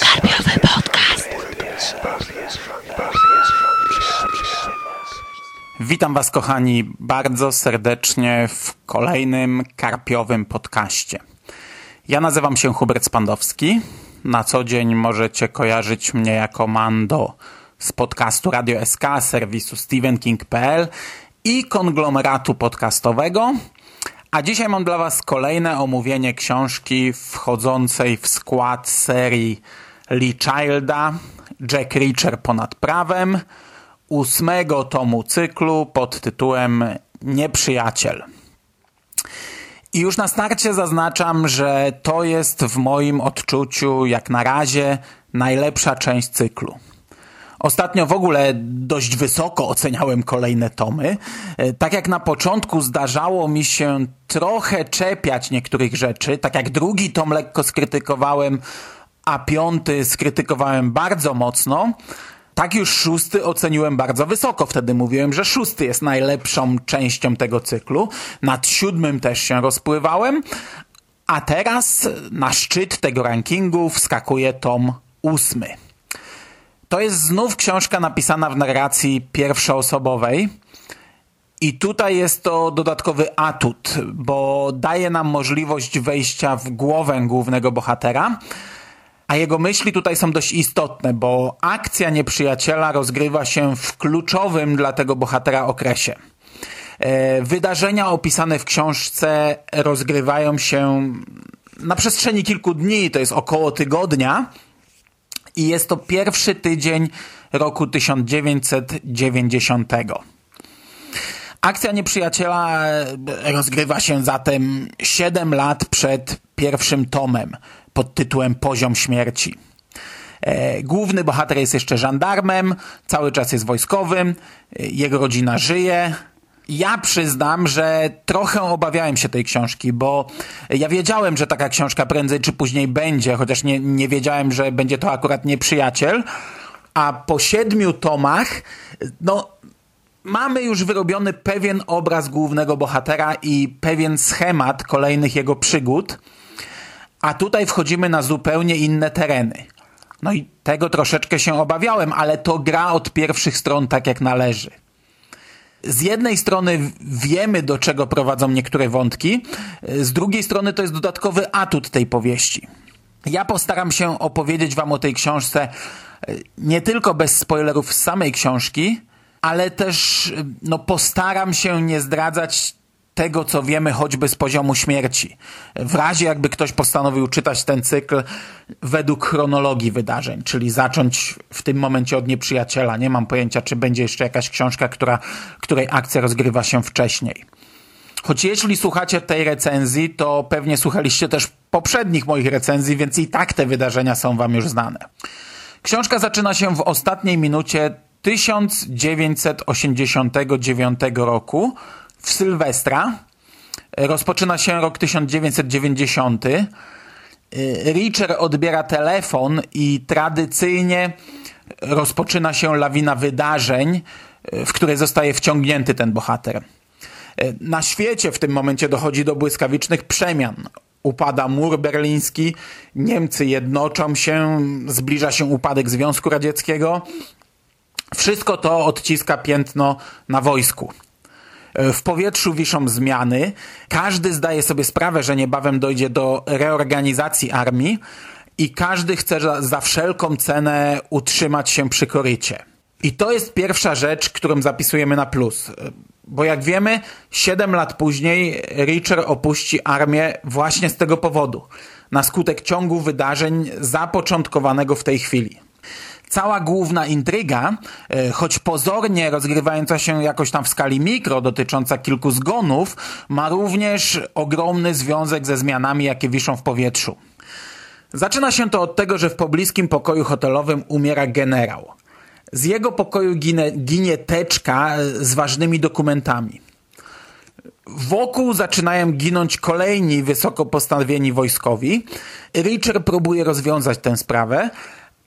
Karpiowy podcast. Witam Was, kochani, bardzo serdecznie w kolejnym karpiowym podcaście. Ja nazywam się Hubert Spandowski. Na co dzień możecie kojarzyć mnie jako Mando z podcastu Radio SK, serwisu StephenKing.pl i konglomeratu podcastowego. A dzisiaj mam dla Was kolejne omówienie książki wchodzącej w skład serii Lee Childa Jack Reacher ponad prawem, ósmego tomu cyklu pod tytułem Nieprzyjaciel. I już na starcie zaznaczam, że to jest w moim odczuciu jak na razie najlepsza część cyklu. Ostatnio w ogóle dość wysoko oceniałem kolejne tomy. E, Tak jak na początku zdarzało mi się trochę czepiać niektórych rzeczy, tak jak drugi tom lekko skrytykowałem, a piąty skrytykowałem bardzo mocno, tak już szósty oceniłem bardzo wysoko. Wtedy mówiłem, że szósty jest najlepszą częścią tego cyklu. Nad siódmym też się rozpływałem. A teraz na szczyt tego rankingu wskakuje tom ósmy. To jest znów książka napisana w narracji pierwszoosobowej. I tutaj jest to dodatkowy atut, bo daje nam możliwość wejścia w głowę głównego bohatera. A jego myśli tutaj są dość istotne, bo akcja nieprzyjaciela rozgrywa się w kluczowym dla tego bohatera okresie. E, Wydarzenia opisane w książce rozgrywają się na przestrzeni kilku dni, to jest około tygodnia, i jest to pierwszy tydzień roku 1990. Akcja nieprzyjaciela rozgrywa się zatem 7 lat przed pierwszym tomem pod tytułem Poziom śmierci. E, Główny bohater jest jeszcze żandarmem, cały czas jest wojskowym, e, jego rodzina żyje. Ja przyznam, że trochę obawiałem się tej książki, bo ja wiedziałem, że taka książka prędzej czy później będzie, chociaż nie, nie wiedziałem, że będzie to akurat nieprzyjaciel. A po siedmiu tomach, no, mamy już wyrobiony pewien obraz głównego bohatera i pewien schemat kolejnych jego przygód. A tutaj wchodzimy na zupełnie inne tereny. No i tego troszeczkę się obawiałem, ale to gra od pierwszych stron tak jak należy. Z jednej strony wiemy, do czego prowadzą niektóre wątki, z drugiej strony to jest dodatkowy atut tej powieści. Ja postaram się opowiedzieć Wam o tej książce e, nie tylko bez spoilerów z samej książki, ale też e, no, postaram się nie zdradzać tego, co wiemy choćby z poziomu śmierci. W razie jakby ktoś postanowił czytać ten cykl według chronologii wydarzeń, czyli zacząć w tym momencie od nieprzyjaciela. Nie mam pojęcia, czy będzie jeszcze jakaś książka, która, której akcja rozgrywa się wcześniej. Choć jeśli słuchacie tej recenzji, to pewnie słuchaliście też poprzednich moich recenzji, więc i tak te wydarzenia są wam już znane. Książka zaczyna się w ostatniej minucie 1989 roku w Sylwestra. Rozpoczyna się rok 1990. Reacher odbiera telefon i tradycyjnie rozpoczyna się lawina wydarzeń, w której zostaje wciągnięty ten bohater. Na świecie w tym momencie dochodzi do błyskawicznych przemian. Upada mur berliński, Niemcy jednoczą się, zbliża się upadek Związku Radzieckiego. Wszystko to odciska piętno na wojsku. W powietrzu wiszą zmiany. Każdy zdaje sobie sprawę, że niebawem dojdzie do reorganizacji armii i każdy chce za, za wszelką cenę utrzymać się przy korycie. I to jest pierwsza rzecz, którą zapisujemy na plus. Bo jak wiemy, 7 lat później Reacher opuści armię właśnie z tego powodu. Na skutek ciągu wydarzeń zapoczątkowanego w tej chwili cała główna intryga, e, choć pozornie rozgrywająca się jakoś tam w skali mikro, dotycząca kilku zgonów, ma również ogromny związek ze zmianami, jakie wiszą w powietrzu. Zaczyna się to od tego, że w pobliskim pokoju hotelowym umiera generał. Z jego pokoju ginie, ginie teczka z ważnymi dokumentami. Wokół zaczynają ginąć kolejni wysoko postawieni wojskowi. Richard próbuje rozwiązać tę sprawę,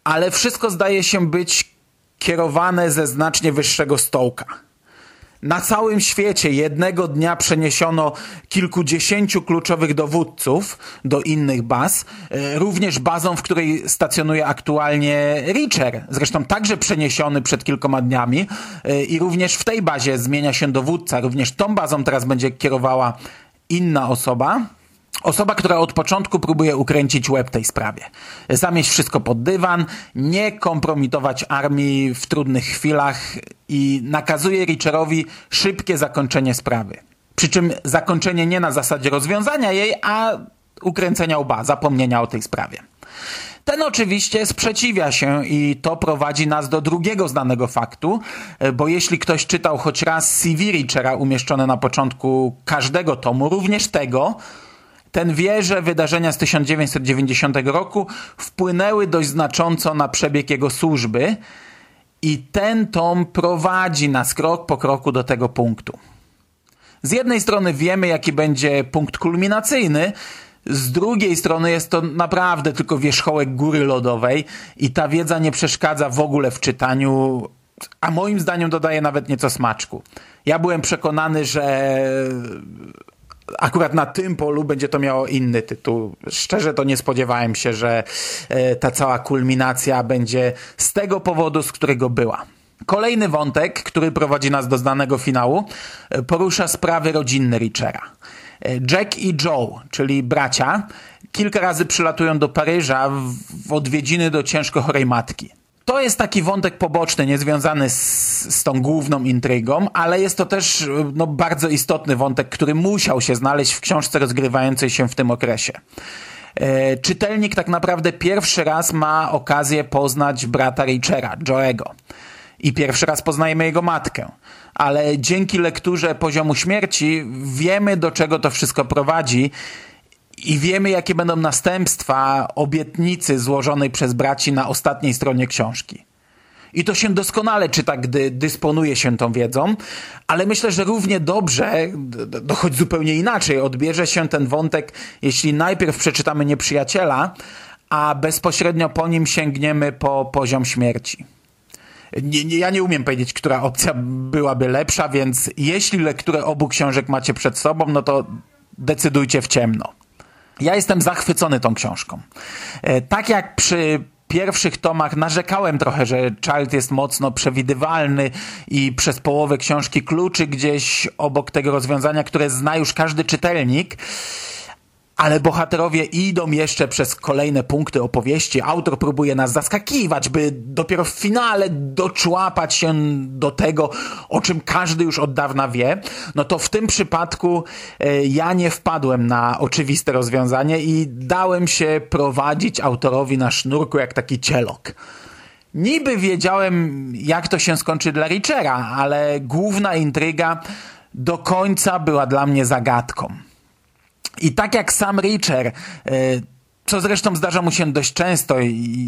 ale wszystko zdaje się być kierowane ze znacznie wyższego stołka. na całym świecie jednego dnia przeniesiono kilkudziesięciu kluczowych dowódców do innych baz, e, również bazą, w której stacjonuje aktualnie Reacher, zresztą także przeniesiony przed kilkoma dniami e, i również w tej bazie zmienia się dowódca, również tą bazą teraz będzie kierowała inna osoba. Osoba, która od początku próbuje ukręcić łeb tej sprawie. Zamieść wszystko pod dywan, nie kompromitować armii w trudnych chwilach i nakazuje Richerowi szybkie zakończenie sprawy. Przy czym zakończenie nie na zasadzie rozwiązania jej, a ukręcenia łba, zapomnienia o tej sprawie. Ten oczywiście sprzeciwia się i to prowadzi nas do drugiego znanego faktu, bo jeśli ktoś czytał choć raz CV Richera umieszczone na początku każdego tomu, również tego, ten wie, że wydarzenia z 1990 roku wpłynęły dość znacząco na przebieg jego służby i ten tom prowadzi nas krok po kroku do tego punktu. Z jednej strony wiemy, jaki będzie punkt kulminacyjny, z drugiej strony jest to naprawdę tylko wierzchołek góry lodowej i ta wiedza nie przeszkadza w ogóle w czytaniu, a moim zdaniem dodaje nawet nieco smaczku. Ja byłem przekonany, że akurat na tym polu będzie to miało inny tytuł. Szczerze to nie spodziewałem się, że e, ta cała kulminacja będzie z tego powodu, z którego była. Kolejny wątek, który prowadzi nas do znanego finału, e, porusza sprawy rodzinne Richera. E, Jack i Joe, czyli bracia, kilka razy przylatują do Paryża w odwiedziny do ciężko chorej matki. To jest taki wątek poboczny, niezwiązany z, z tą główną intrygą, ale jest to też no, bardzo istotny wątek, który musiał się znaleźć w książce rozgrywającej się w tym okresie. E, czytelnik tak naprawdę pierwszy raz ma okazję poznać brata Richera, Joe'ego. I pierwszy raz poznajemy jego matkę. Ale dzięki lekturze poziomu śmierci wiemy, do czego to wszystko prowadzi i wiemy, jakie będą następstwa obietnicy złożonej przez braci na ostatniej stronie książki. I to się doskonale czyta, gdy dysponuje się tą wiedzą, ale myślę, że równie dobrze, choć zupełnie inaczej, odbierze się ten wątek, jeśli najpierw przeczytamy Nieprzyjaciela, a bezpośrednio po nim sięgniemy po poziom śmierci. Nie, nie, ja nie umiem powiedzieć, która opcja byłaby lepsza, więc jeśli lekturę obu książek macie przed sobą, no to decydujcie w ciemno. Ja jestem zachwycony tą książką. E, tak jak przy pierwszych tomach narzekałem trochę, że Child jest mocno przewidywalny i przez połowę książki kluczy gdzieś obok tego rozwiązania, które zna już każdy czytelnik ale bohaterowie idą jeszcze przez kolejne punkty opowieści. Autor próbuje nas zaskakiwać, by dopiero w finale doczłapać się do tego, o czym każdy już od dawna wie. No to w tym przypadku e, ja nie wpadłem na oczywiste rozwiązanie i dałem się prowadzić autorowi na sznurku jak taki cielok. Niby wiedziałem, jak to się skończy dla Richera, ale główna intryga do końca była dla mnie zagadką. I tak jak sam Richer, e, co zresztą zdarza mu się dość często,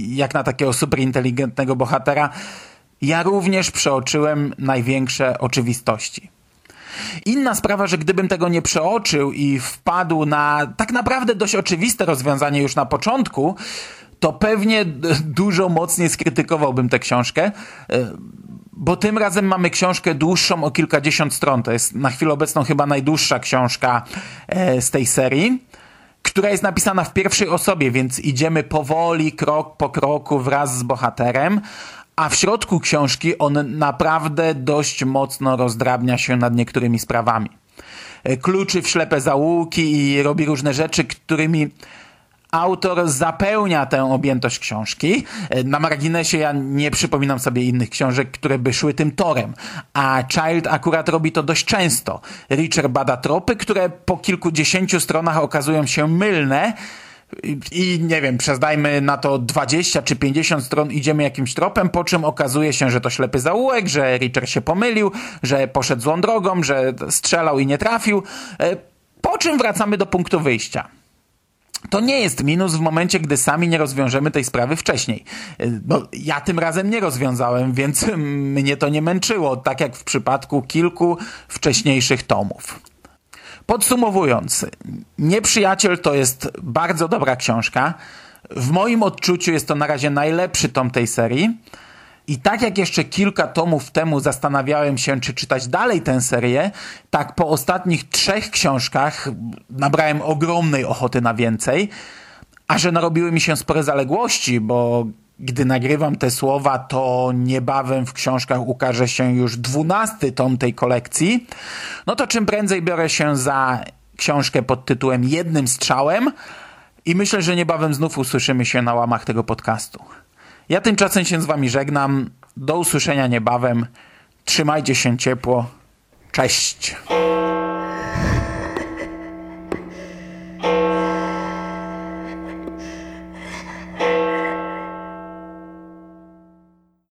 jak na takiego superinteligentnego bohatera, ja również przeoczyłem największe oczywistości. Inna sprawa, że gdybym tego nie przeoczył i wpadł na tak naprawdę dość oczywiste rozwiązanie już na początku, to pewnie dużo mocniej skrytykowałbym tę książkę, e, bo tym razem mamy książkę dłuższą o kilkadziesiąt stron. To jest na chwilę obecną chyba najdłuższa książka e, z tej serii, która jest napisana w pierwszej osobie, więc idziemy powoli, krok po kroku wraz z bohaterem, a w środku książki on naprawdę dość mocno rozdrabnia się nad niektórymi sprawami. E, kluczy w ślepe zaułki i robi różne rzeczy, którymi autor zapełnia tę objętość książki. E, na marginesie ja nie przypominam sobie innych książek, które by szły tym torem, a Child akurat robi to dość często. Richard bada tropy, które po kilkudziesięciu stronach okazują się mylne, i nie wiem, przez dajmy na to 20 czy 50 stron idziemy jakimś tropem, po czym okazuje się, że to ślepy zaułek, że Richard się pomylił, że poszedł złą drogą, że strzelał i nie trafił, e, po czym wracamy do punktu wyjścia. To nie jest minus w momencie, gdy sami nie rozwiążemy tej sprawy wcześniej. No, ja tym razem nie rozwiązałem, więc mnie to nie męczyło, tak jak w przypadku kilku wcześniejszych tomów. Podsumowując, Nieprzyjaciel to jest bardzo dobra książka. W moim odczuciu jest to na razie najlepszy tom tej serii. I tak jak jeszcze kilka tomów temu zastanawiałem się, czy czytać dalej tę serię, tak po ostatnich trzech książkach nabrałem ogromnej ochoty na więcej. A że narobiły mi się spore zaległości, bo gdy nagrywam te słowa, to niebawem w książkach ukaże się już dwunasty tom tej kolekcji, no to czym prędzej biorę się za książkę pod tytułem Jednym strzałem i myślę, że niebawem znów usłyszymy się na łamach tego podcastu. Ja tymczasem się z wami żegnam. Do usłyszenia niebawem. Trzymajcie się ciepło. Cześć.